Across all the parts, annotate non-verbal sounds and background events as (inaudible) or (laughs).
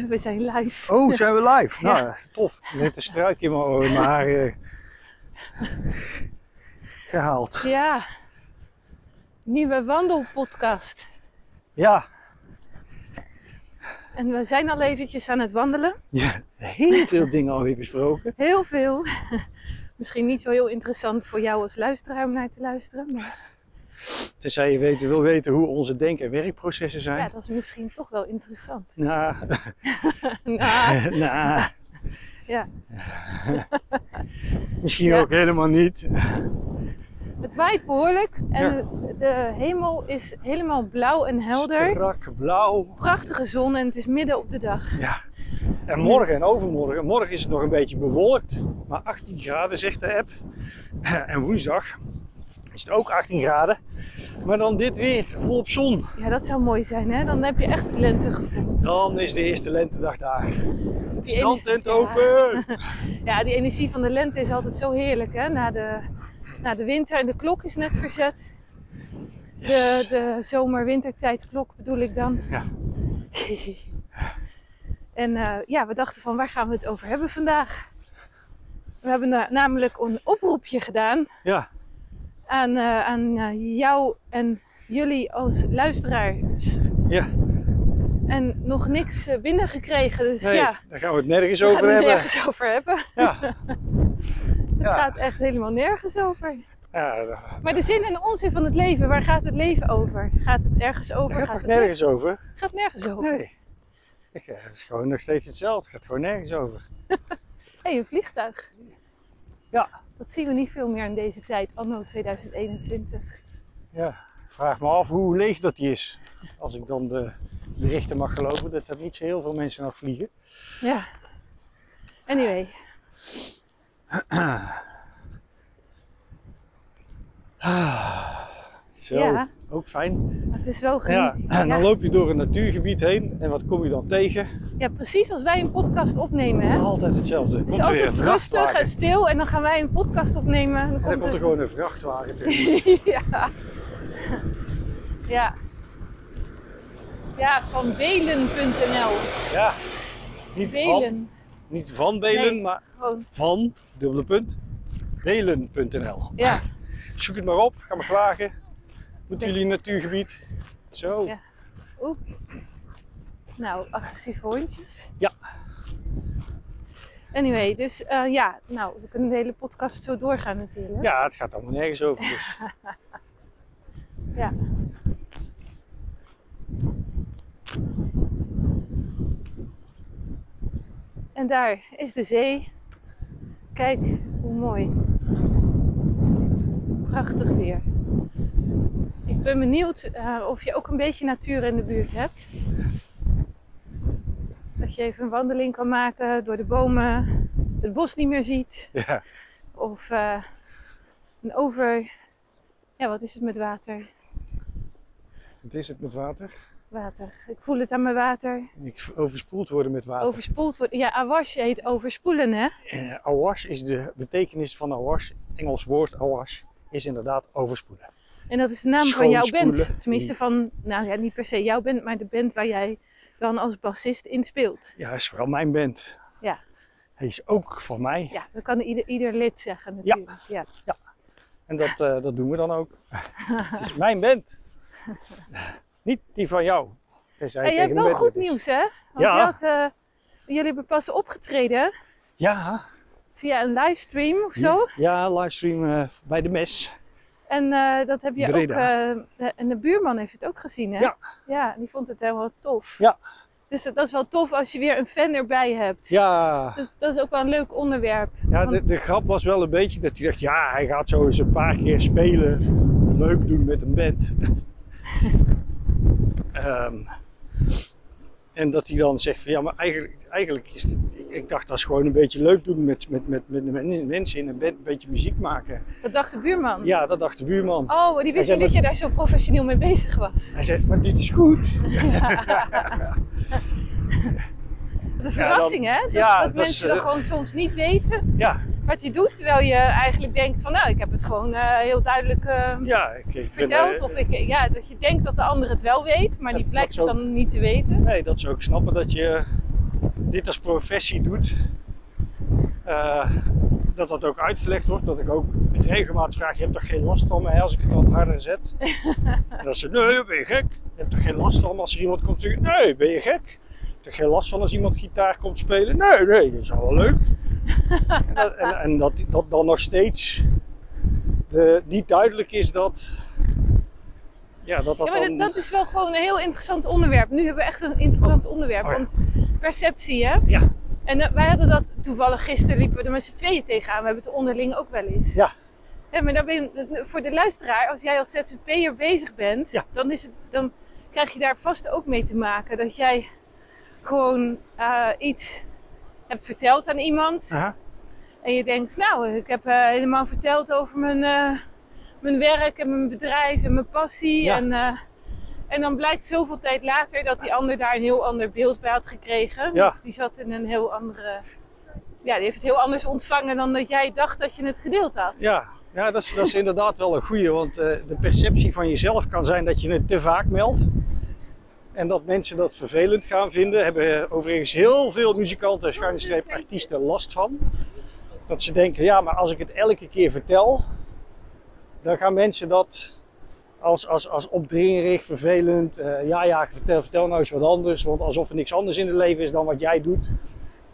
(laughs) We zijn live. Oh, zijn we live? (laughs) Ja. Nou, tof. Net een struik in mijn, haar eh, gehaald. Ja. Nieuwe wandelpodcast. Ja. En we zijn al eventjes aan het wandelen. ja, heel veel dingen alweer besproken. Heel veel. (laughs) Misschien niet zo heel interessant voor jou als luisteraar om naar te luisteren. Maar Tenzij je weet, wil weten hoe onze denk- en werkprocessen zijn. ja, dat is misschien toch wel interessant. Nou, (laughs) Nou, nou, (laughs) ja. (laughs) misschien Ja. ook helemaal niet. Het waait behoorlijk en Ja. de, de hemel is helemaal blauw en helder. Strak, blauw. Prachtige zon en het is midden op de dag. Ja. En morgen en overmorgen, morgen is het nog een beetje bewolkt, maar 18 graden zegt de app. En woensdag is het ook 18 graden, maar dan dit weer, volop zon. Ja, dat zou mooi zijn hè. Dan heb je echt het lentegevoel. Dan is de eerste lentedag daar. Die Strandtent ene- open! (laughs) Ja, die energie van de lente is altijd zo heerlijk hè. Na de, na de winter en de klok is net verzet. De, de zomer-wintertijdklok bedoel ik dan. Ja. (laughs) en eh, ja, we dachten van waar gaan we het over hebben vandaag? We hebben na- namelijk een oproepje gedaan Ja, aan, eh, aan eh, jou en jullie als luisteraars. ja. En nog niks eh, binnengekregen. Dus Nee, ja, daar gaan we het nergens over het hebben. nergens over hebben. Ja. (laughs) Het Ja. gaat echt helemaal nergens over. Ja, daar Maar de zin en de onzin van het leven, waar gaat het leven over? Gaat het ergens over? gaat gaat het nergens over? Gaat nergens over. Nee. Ik, het is gewoon nog steeds hetzelfde. Het gaat gewoon nergens over. Hé, (laughs) hey, een vliegtuig. Ja. Dat zien we niet veel meer in deze tijd, anno 2021. Ja, vraag me af hoe leeg dat die is. Als ik dan de berichten mag geloven dat er niet zo heel veel mensen nog vliegen. Ja. Anyway, (clears throat) Zo, Ja. ook fijn. het is wel Ja, geniet. en (clears throat) dan ja. loop je door een natuurgebied heen en wat kom je dan tegen? ja, precies als wij een podcast opnemen. Hè? Altijd hetzelfde. Het is Komt altijd rustig en stil en dan gaan wij een podcast opnemen. En dan En komt, dan komt er gewoon een vrachtwagen tegen. (laughs) ja. ja. Ja, van belen.nl. Ja, niet van, Belen. niet van Belen, Nee. maar Gewoon, van, dubbele punt, belen.nl. ja. Zoek het maar op, ga maar klagen. Moeten jullie natuurgebied? Zo. Ja. Oeh. Nou, agressieve hondjes. Ja. Anyway, dus eh, ja, nou, we kunnen de hele podcast zo doorgaan natuurlijk. Ja, het gaat allemaal nergens over. Dus. (laughs) Ja. En daar is de zee. Kijk hoe mooi. Prachtig weer. Ik ben benieuwd eh, of je ook een beetje natuur in de buurt hebt. Dat je even een wandeling kan maken door de bomen, het bos niet meer ziet. Ja. Of eh, een over. Ja, wat is het met water? Wat is het met water? Water. Ik voel het aan mijn water. Ik overspoeld worden met water. Overspoeld worden. Ja, awash heet overspoelen, hè? Eh, awash is de betekenis van awash. Engels woord awash is inderdaad overspoelen. En dat is de naam van jouw band. Tenminste van, nou ja, niet per se jouw band, maar de band waar jij dan als bassist in speelt. Ja, is wel mijn band. Ja. Hij is ook van mij. Ja, dat kan ieder, ieder lid zeggen natuurlijk. Ja. En dat, eh, dat doen we dan ook. (laughs) het is mijn band. Niet die van jou. Tenzij Hey, je jij hebt wel goed is. nieuws, hè? Want Ja. had, eh, jullie hebben pas opgetreden Ja, via een livestream of zo. ja livestream eh, bij de mes. En eh, dat heb je Breda. ook. eh, de- en de buurman heeft het ook gezien, hè? Ja. Ja, die vond het helemaal tof. Ja. Dus dat is wel tof als je weer een fan erbij hebt. Ja, Dus dat is ook wel een leuk onderwerp. ja Want- de, de grap was wel een beetje dat hij dacht, ja, hij gaat zo eens een paar keer spelen. Leuk doen met een band. (laughs) Ehm, en dat hij dan zegt van ja, maar eigenlijk, eigenlijk is het, ik, ik dacht dat is gewoon een beetje leuk doen met, met, met, met de men- mensen in een band, een beetje muziek maken. Dat dacht de buurman. Ja, dat dacht de buurman. Oh, die wist niet dat je daar zo professioneel mee bezig was. Hij zei, maar dit is goed. (laughs) De verrassing, hè? Dat, ja, dat dat mensen dan eh, gewoon soms niet weten Ja, wat je doet. Terwijl je eigenlijk denkt van, nou, ik heb het gewoon eh, heel duidelijk eh, ja ik, ik verteld. eh, of ik, ja, dat je denkt dat de ander het wel weet, maar die blijkt het dan niet te weten. Nee, dat ze ook snappen dat je dit als professie doet, dat dat ook uitgelegd wordt. Dat ik ook met regelmaat vraag, je hebt toch geen last van mij als ik het wat harder zet? (laughs) dat ze, nee, ben je gek? Je hebt toch geen last van als er iemand komt zeggen, nee, ben je gek? Je hebt toch geen last van als iemand gitaar komt spelen? Nee, nee, dat is wel leuk. En dat, en, en dat, dat dan nog steeds de, niet duidelijk is dat... Ja, dat dat Ja, maar dan... dat, is wel gewoon een heel interessant onderwerp. Nu hebben we echt een interessant onderwerp. Oh ja. Want perceptie, hè? Ja, En eh, wij hadden dat toevallig gisteren, liepen we er met z'n tweeën tegenaan. We hebben het onderling ook wel eens. ja, Ja, maar dan ben je, voor de luisteraar, als jij als ZZP'er bezig bent, Ja. dan, is het, dan krijg je daar vast ook mee te maken. Dat jij gewoon eh, iets hebt verteld aan iemand. aha, En je denkt, nou, ik heb eh, helemaal verteld over mijn, eh, mijn werk en mijn bedrijf en mijn passie. Ja. En, eh, en dan blijkt zoveel tijd later dat die ander daar een heel ander beeld bij had gekregen. Ja. Dus die zat in een heel andere... Ja, die heeft het heel anders ontvangen dan dat jij dacht dat je het gedeeld had. Ja, ja dat, is, dat is inderdaad wel een goeie. Want de perceptie van jezelf kan zijn dat je het te vaak meldt. En dat mensen dat vervelend gaan vinden. Hebben overigens heel veel muzikanten, streep artiesten last van. Dat ze denken, ja, maar als ik het elke keer vertel, dan gaan mensen dat als, als, als opdringerig, vervelend. eh, ja, ja, vertel, vertel nou eens wat anders. Want alsof er niks anders in het leven is dan wat jij doet.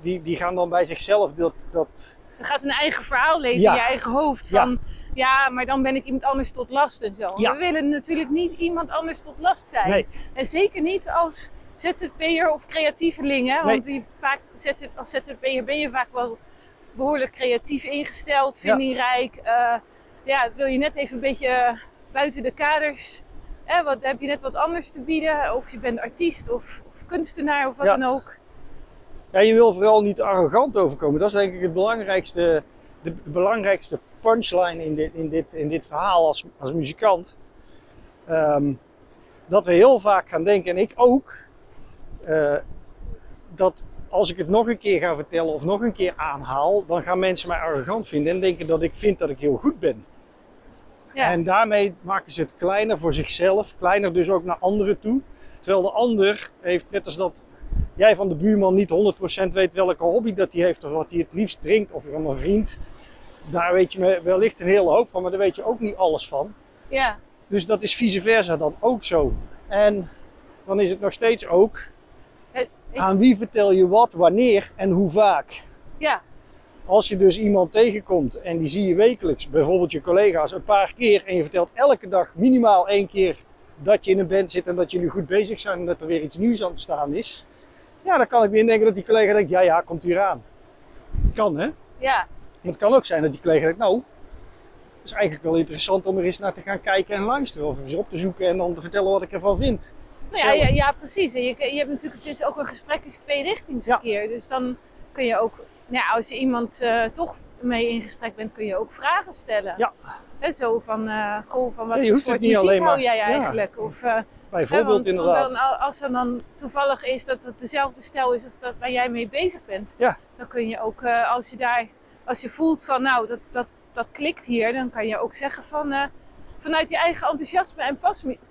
Die, die gaan dan bij zichzelf dat, dat gaat een eigen verhaal leven Ja. in je eigen hoofd. Ja. Van ja. maar dan ben ik iemand anders tot last en zo. Ja. We willen natuurlijk niet iemand anders tot last zijn. Nee. En zeker niet als ZZP'er of creatieveling. Hè? Want die vaak, ZZ als ZZP'er ben je vaak wel behoorlijk creatief ingesteld, vindingrijk. Eh, ja, wil je net even een beetje buiten de kaders. Hè? Wat, heb je net wat anders te bieden? Of je bent artiest of, of kunstenaar of wat dan ook. Ja, je wil vooral niet arrogant overkomen. Dat is denk ik het belangrijkste, de belangrijkste punchline in dit, in dit, in dit verhaal als, als muzikant. Ehm, dat we heel vaak gaan denken, en ik ook, eh, dat als ik het nog een keer ga vertellen of nog een keer aanhaal, dan gaan mensen mij arrogant vinden en denken dat ik vind dat ik heel goed ben. Ja. En daarmee maken ze het kleiner voor zichzelf, kleiner dus ook naar anderen toe. Terwijl de ander heeft, net als dat jij van de buurman niet 100% weet welke hobby dat hij heeft of wat hij het liefst drinkt of van een vriend. Daar weet je wellicht een hele hoop van, maar daar weet je ook niet alles van. ja. Dus dat is vice versa dan ook zo. En dan is het nog steeds ook aan wie vertel je wat, wanneer en hoe vaak. ja. Als je dus iemand tegenkomt en die zie je wekelijks, bijvoorbeeld je collega's, een paar keer en je vertelt elke dag minimaal één keer dat je in een band zit en dat jullie goed bezig zijn en dat er weer iets nieuws aan het staan is. Ja, dan kan ik me indenken dat die collega denkt, ja ja, komt hier aan. Kan hè? ja. Maar het kan ook zijn dat die collega denkt, nou, het is eigenlijk wel interessant om er eens naar te gaan kijken en luisteren. Of eens op te zoeken en dan te vertellen wat ik ervan vind. Nou ja, ja, ja, precies. En je, je hebt natuurlijk, het is ook een gesprek is tweerichtingsverkeer. Dus dan kun je ook, nou ja, als je iemand eh, toch mee in gesprek bent, kun je ook vragen stellen. Ja. Hè, zo van, eh goh, van wat Ja, je voor soort niet muziek alleen hou maar- jij ja. eigenlijk? Of, hè, Bijvoorbeeld want, want inderdaad. dan, al- als er dan toevallig is dat het dezelfde stijl is als dat waar jij mee bezig bent, Ja. dan kun je ook, eh, als je daar, als je voelt van, nou, dat, dat, dat klikt hier, dan kan je ook zeggen van, vanuit je eigen enthousiasme en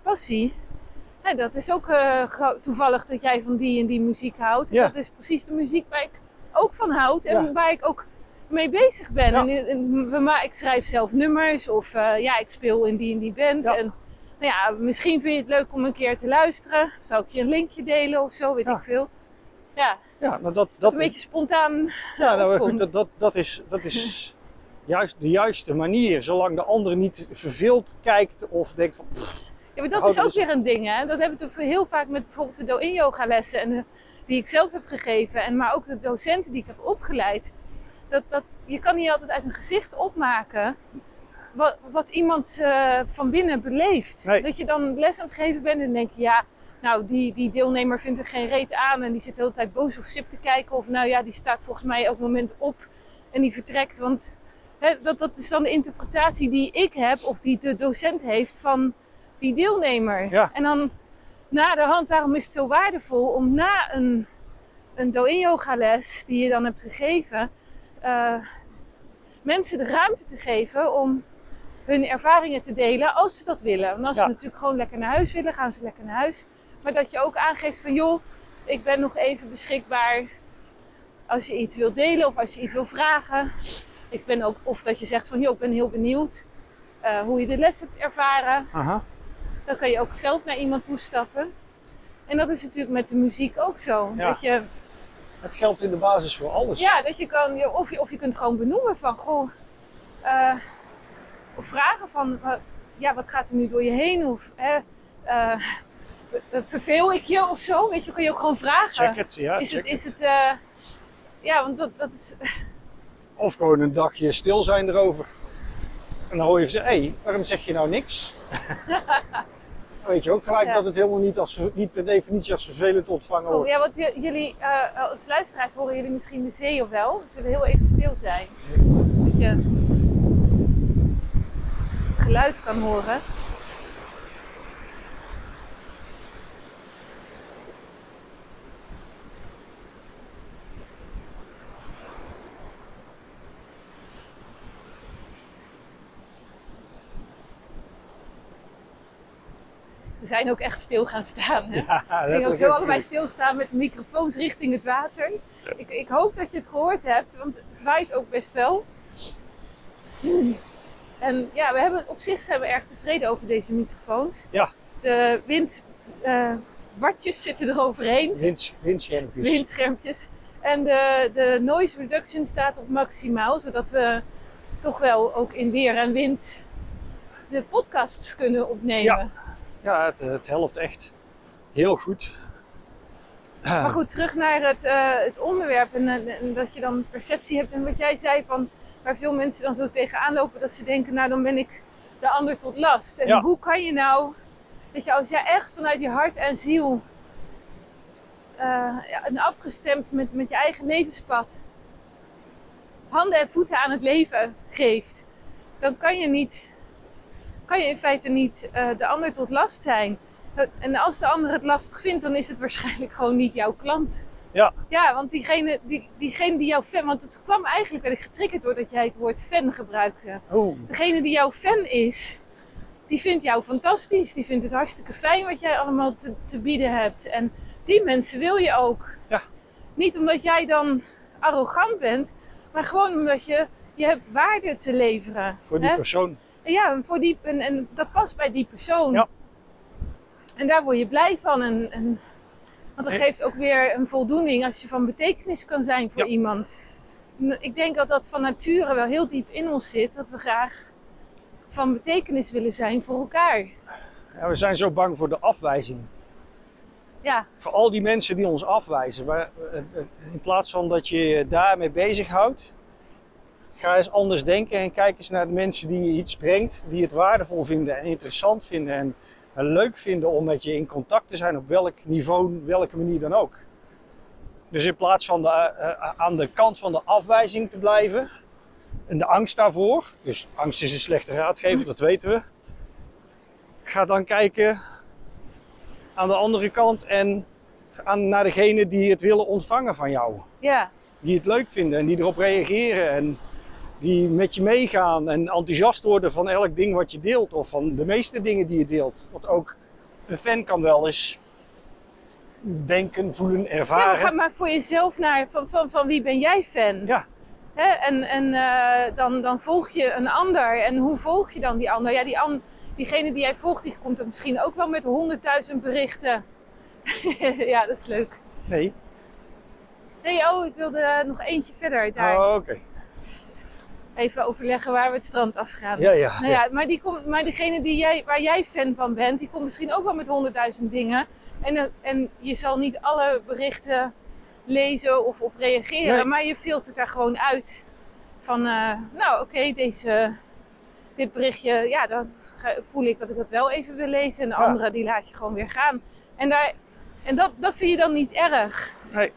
passie, ja, dat is ook toevallig dat jij van die en die muziek houdt. Ja. Dat is precies de muziek waar ik ook van houd en waar ik ook mee bezig ben. Ja. En, en we ma- ik schrijf zelf nummers of eh, ja, ik speel in die en die band. Ja. En nou ja, misschien vind je het leuk om een keer te luisteren. Zou ik je een linkje delen of zo, weet Ja. ik veel. Ja, Ja, maar dat, dat dat een beetje spontaan Ja, nou, maar goed, dat, dat, dat is, dat is (laughs) juist de juiste manier. Zolang de ander niet verveeld kijkt of denkt van... pff, Ja, maar dat is ook dus- weer een ding, hè? Dat hebben we heel vaak met bijvoorbeeld de Do-in yoga lessen en de- die ik zelf heb gegeven, en maar ook de docenten die ik heb opgeleid. Dat, dat, je kan niet altijd uit een gezicht opmaken wat, wat iemand eh, van binnen beleeft. Nee. Dat je dan les aan het geven bent en denk je, ja, nou, die, die deelnemer vindt er geen reet aan en die zit de hele tijd boos of sip te kijken. Of nou ja, die staat volgens mij elk moment op en die vertrekt. Want hè, dat, dat is dan de interpretatie die ik heb of die de docent heeft van die deelnemer. Ja. En dan na de hand, daarom is het zo waardevol om na een, een do-in yoga les die je dan hebt gegeven, eh, mensen de ruimte te geven om hun ervaringen te delen als ze dat willen. Want als Ja. ze natuurlijk gewoon lekker naar huis willen, gaan ze lekker naar huis. Maar dat je ook aangeeft van joh, ik ben nog even beschikbaar als je iets wil delen of als je iets wil vragen. Ik ben ook, of dat je zegt van, joh, ik ben heel benieuwd eh, hoe je de les hebt ervaren. Aha. Dan kan je ook zelf naar iemand toestappen. En dat is natuurlijk met de muziek ook zo. Ja. Dat je, Het geldt in de basis voor alles. ja, dat je kan, of, je, of je kunt gewoon benoemen van, goh, eh, of vragen van, eh, ja, wat gaat er nu door je heen? Of, hè, eh, verveel ik je of zo? Weet je, kun je ook gewoon vragen. Check het, ja. is check het, is het, ja, want dat, dat is, Of gewoon een dagje stil zijn erover. En dan hoor je ze, hé, hey, waarom zeg je nou niks? (laughs) Weet je ook gelijk Ja. dat het helemaal niet, als, niet per definitie als vervelend ontvangen oh, wordt. ja, want jullie, eh, als luisteraars horen jullie misschien de zee of wel. We zullen heel even stil zijn. Dat je het geluid kan horen. We zijn ook echt stil gaan staan. Hè? Ja, We gingen ook zo allebei stilstaan met de microfoons richting het water. Ik, ik hoop dat je het gehoord hebt, want het waait ook best wel. En ja, we hebben, op zich zijn we erg tevreden over deze microfoons. Ja. De windwartjes zitten er overheen, windschermpjes. windschermpjes. En de, de noise reduction staat op maximaal, zodat we toch wel ook in weer en wind de podcasts kunnen opnemen. Ja. Ja, het, het helpt echt heel goed. Maar goed, terug naar het, eh, het onderwerp en, en dat je dan perceptie hebt. En wat jij zei van waar veel mensen dan zo tegenaan lopen, dat ze denken, nou dan ben ik de ander tot last. En Ja. hoe kan je nou, weet je, als jij echt vanuit je hart en ziel eh, ja, en afgestemd met, met je eigen levenspad, handen en voeten aan het leven geeft, dan kan je niet, kan je in feite niet eh, de ander tot last zijn. En als de ander het lastig vindt, dan is het waarschijnlijk (laughs) gewoon niet jouw klant. Ja. Ja, want diegene die, diegene die jouw fan... Want het kwam eigenlijk, werd ik getriggerd doordat jij het woord fan gebruikte. Oeh, Degene die jouw fan is, die vindt jou fantastisch. Die vindt het hartstikke fijn wat jij allemaal te, te bieden hebt. En die mensen wil je ook. Ja. Niet omdat jij dan arrogant bent, maar gewoon omdat je, je hebt waarde te leveren. voor die hè? persoon. Ja, voor die, en, en dat past bij die persoon. Ja. En daar word je blij van. En, en, want dat En- geeft ook weer een voldoening als je van betekenis kan zijn voor Ja. iemand. Ik denk dat dat van nature wel heel diep in ons zit. Dat we graag van betekenis willen zijn voor elkaar. Ja, we zijn zo bang voor de afwijzing. Ja, Voor al die mensen die ons afwijzen. Maar eh, eh, in plaats van dat je je daarmee bezighoudt, ga eens anders denken en kijk eens naar de mensen die je iets brengt, die het waardevol vinden en interessant vinden en eh, leuk vinden om met je in contact te zijn op welk niveau, welke manier dan ook. Dus in plaats van de, eh, eh, aan de kant van de afwijzing te blijven en de angst daarvoor, dus angst is een slechte raadgever, dat weten we. Ga dan kijken aan de andere kant en aan, naar degene die het willen ontvangen van jou. ja, Die het leuk vinden en die erop reageren en die met je meegaan en enthousiast worden van elk ding wat je deelt of van de meeste dingen die je deelt. Want ook een fan kan wel eens denken, voelen, ja maar ervaren. ga maar voor jezelf naar van, van, van wie ben jij fan? Ja. Hè? En, en eh, dan, dan volg je een ander. En hoe volg je dan die ander? Ja, die an, diegene die jij volgt, die komt er misschien ook wel met honderdduizend berichten. (laughs) ja, dat is leuk. Nee? Nee, oh, ik wilde nog eentje verder. Daar. Oh, oké. Even overleggen waar we het strand afgaan. Ja, ja. Nou ja, maar, die komt, maar degene die jij, waar jij fan van bent, die komt misschien ook wel met honderdduizend dingen. En, eh, en je zal niet alle berichten lezen of op reageren, Nee. maar je filtert daar gewoon uit. Van, eh, nou oké, deze dit berichtje, ja, dan voel ik dat ik dat wel even wil lezen. En de Ja. andere, die laat je gewoon weer gaan. En, daar, en dat, dat vind je dan niet erg. Nee.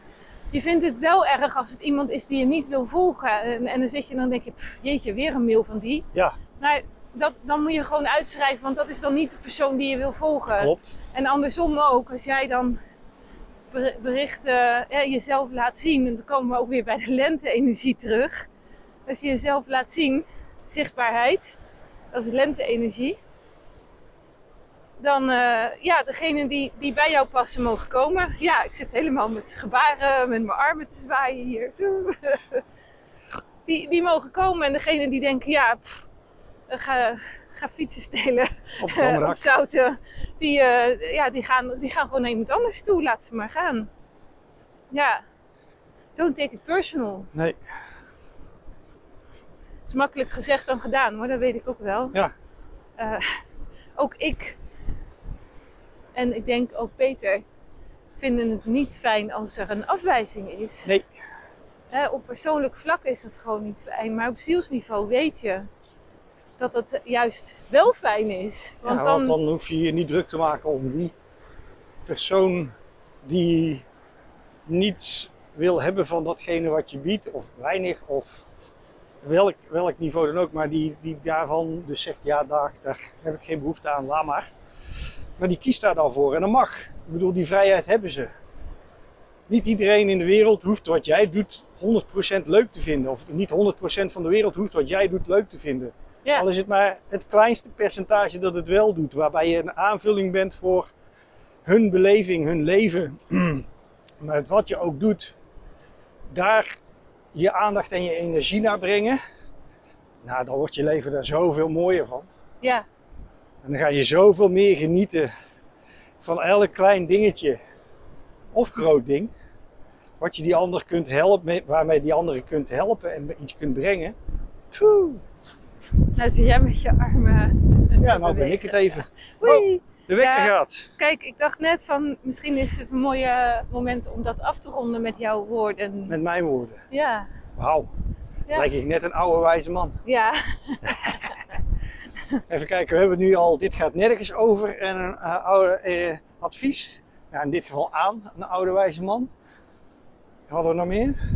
Je vindt het wel erg als het iemand is die je niet wil volgen. En, en dan zit je dan denk je, pff, jeetje, weer een mail van die. Ja, Maar dat, dan moet je gewoon uitschrijven, want dat is dan niet de persoon die je wil volgen. klopt. En andersom ook, als jij dan ber- berichten eh, jezelf laat zien, en dan komen we ook weer bij de lente-energie terug. Als je jezelf laat zien, zichtbaarheid, dat is lente-energie. Dan uh, ja, degene die, die bij jou passen mogen komen. Ja, ik zit helemaal met gebaren, met mijn armen te zwaaien hier. (laughs) die, die mogen komen en degene die denken, ja, pff, ga, ga fietsen stelen Op, (laughs) op zouten. Die, uh, ja, die, gaan, die gaan gewoon naar iemand anders toe. Laat ze maar gaan. Ja, don't take it personal. Nee. Het is makkelijk gezegd dan gedaan, maar dat weet ik ook wel. Ja. Uh, ook ik en ik denk ook Peter vinden het niet fijn als er een afwijzing is. Nee. Hè, op persoonlijk vlak is het gewoon niet fijn, maar op zielsniveau weet je dat het juist wel fijn is. Want, ja, dan... want dan hoef je je niet druk te maken om die persoon die niets wil hebben van datgene wat je biedt, of weinig, of welk, welk niveau dan ook, maar die, die daarvan dus zegt: ja, daar, daar heb ik geen behoefte aan, laat maar. Maar die kiest daar dan voor en dat mag. Ik bedoel, die vrijheid hebben ze. Niet iedereen in de wereld hoeft wat jij doet 100% leuk te vinden. Of niet 100% van de wereld hoeft wat jij doet leuk te vinden. Ja. Al is het maar het kleinste percentage dat het wel doet. Waarbij je een aanvulling bent voor hun beleving, hun leven. (clears throat) maar wat je ook doet, daar je aandacht en je energie naar brengen. Nou, dan wordt je leven daar zoveel mooier van. Ja. En dan ga je zoveel meer genieten van elk klein dingetje of groot ding. Wat je die ander kunt helpen, waarmee die anderen kunt helpen en iets kunt brengen. Nou zit jij met je armen. Ja, nou ben ik het even. Oh, de wekker Ja. gaat. Kijk, ik dacht net van misschien is het een mooie moment om dat af te ronden met jouw woorden. Met mijn woorden. Ja. Wauw. Ja. Lijk ik net een oude wijze man. Ja. (laughs) (laughs) Even kijken, we hebben nu al dit gaat nergens over en een eh, oude eh, advies. Ja, in dit geval aan een oude wijze man. Hadden we nog meer? (laughs)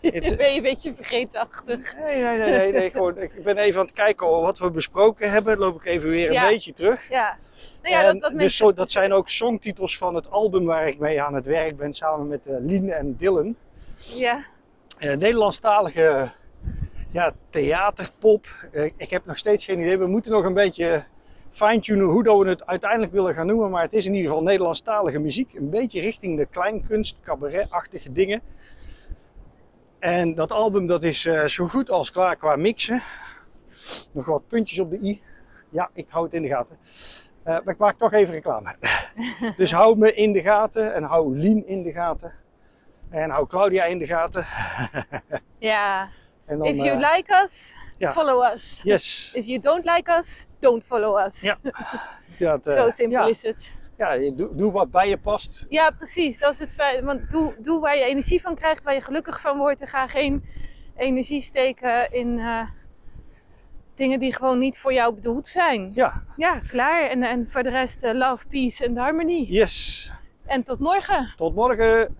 Het- ben je een beetje vergeetachtig. Nee, nee, nee, nee, nee gewoon, ik ben even aan het kijken wat we besproken hebben. loop ik even weer een Ja. beetje terug. Ja. Nou ja, En dat, dat dus zo- dat zijn ook songtitels van het album waar ik mee aan het werk ben samen met eh, Lien en Dylan. Ja. Eh, Nederlandstalige ja, theaterpop. Eh, ik heb nog steeds geen idee. We moeten nog een beetje fine-tunen hoe dat we het uiteindelijk willen gaan noemen. Maar het is in ieder geval Nederlandstalige muziek. Een beetje richting de kleinkunst, cabaret-achtige dingen. En dat album dat is eh, zo goed als klaar qua mixen. Nog wat puntjes op de i. Ja, ik hou het in de gaten. Eh, maar ik maak toch even reclame. (laughs) dus hou me in de gaten en hou Lien in de gaten. En hou Claudia in de gaten. Ja. (laughs) En dan, If you eh, like us, ja. follow us. Yes. If you don't like us, don't follow us. Ja. (laughs) Dat, eh, Zo simpel ja. is het. Ja, doe, doe wat bij je past. Ja, precies. Dat is het feit. Want doe, doe waar je energie van krijgt, waar je gelukkig van wordt. En ga geen energie steken in eh, dingen die gewoon niet voor jou bedoeld zijn. Ja, Ja, klaar. En, en voor de rest, eh, love, peace en harmony. yes. En tot morgen. Tot morgen.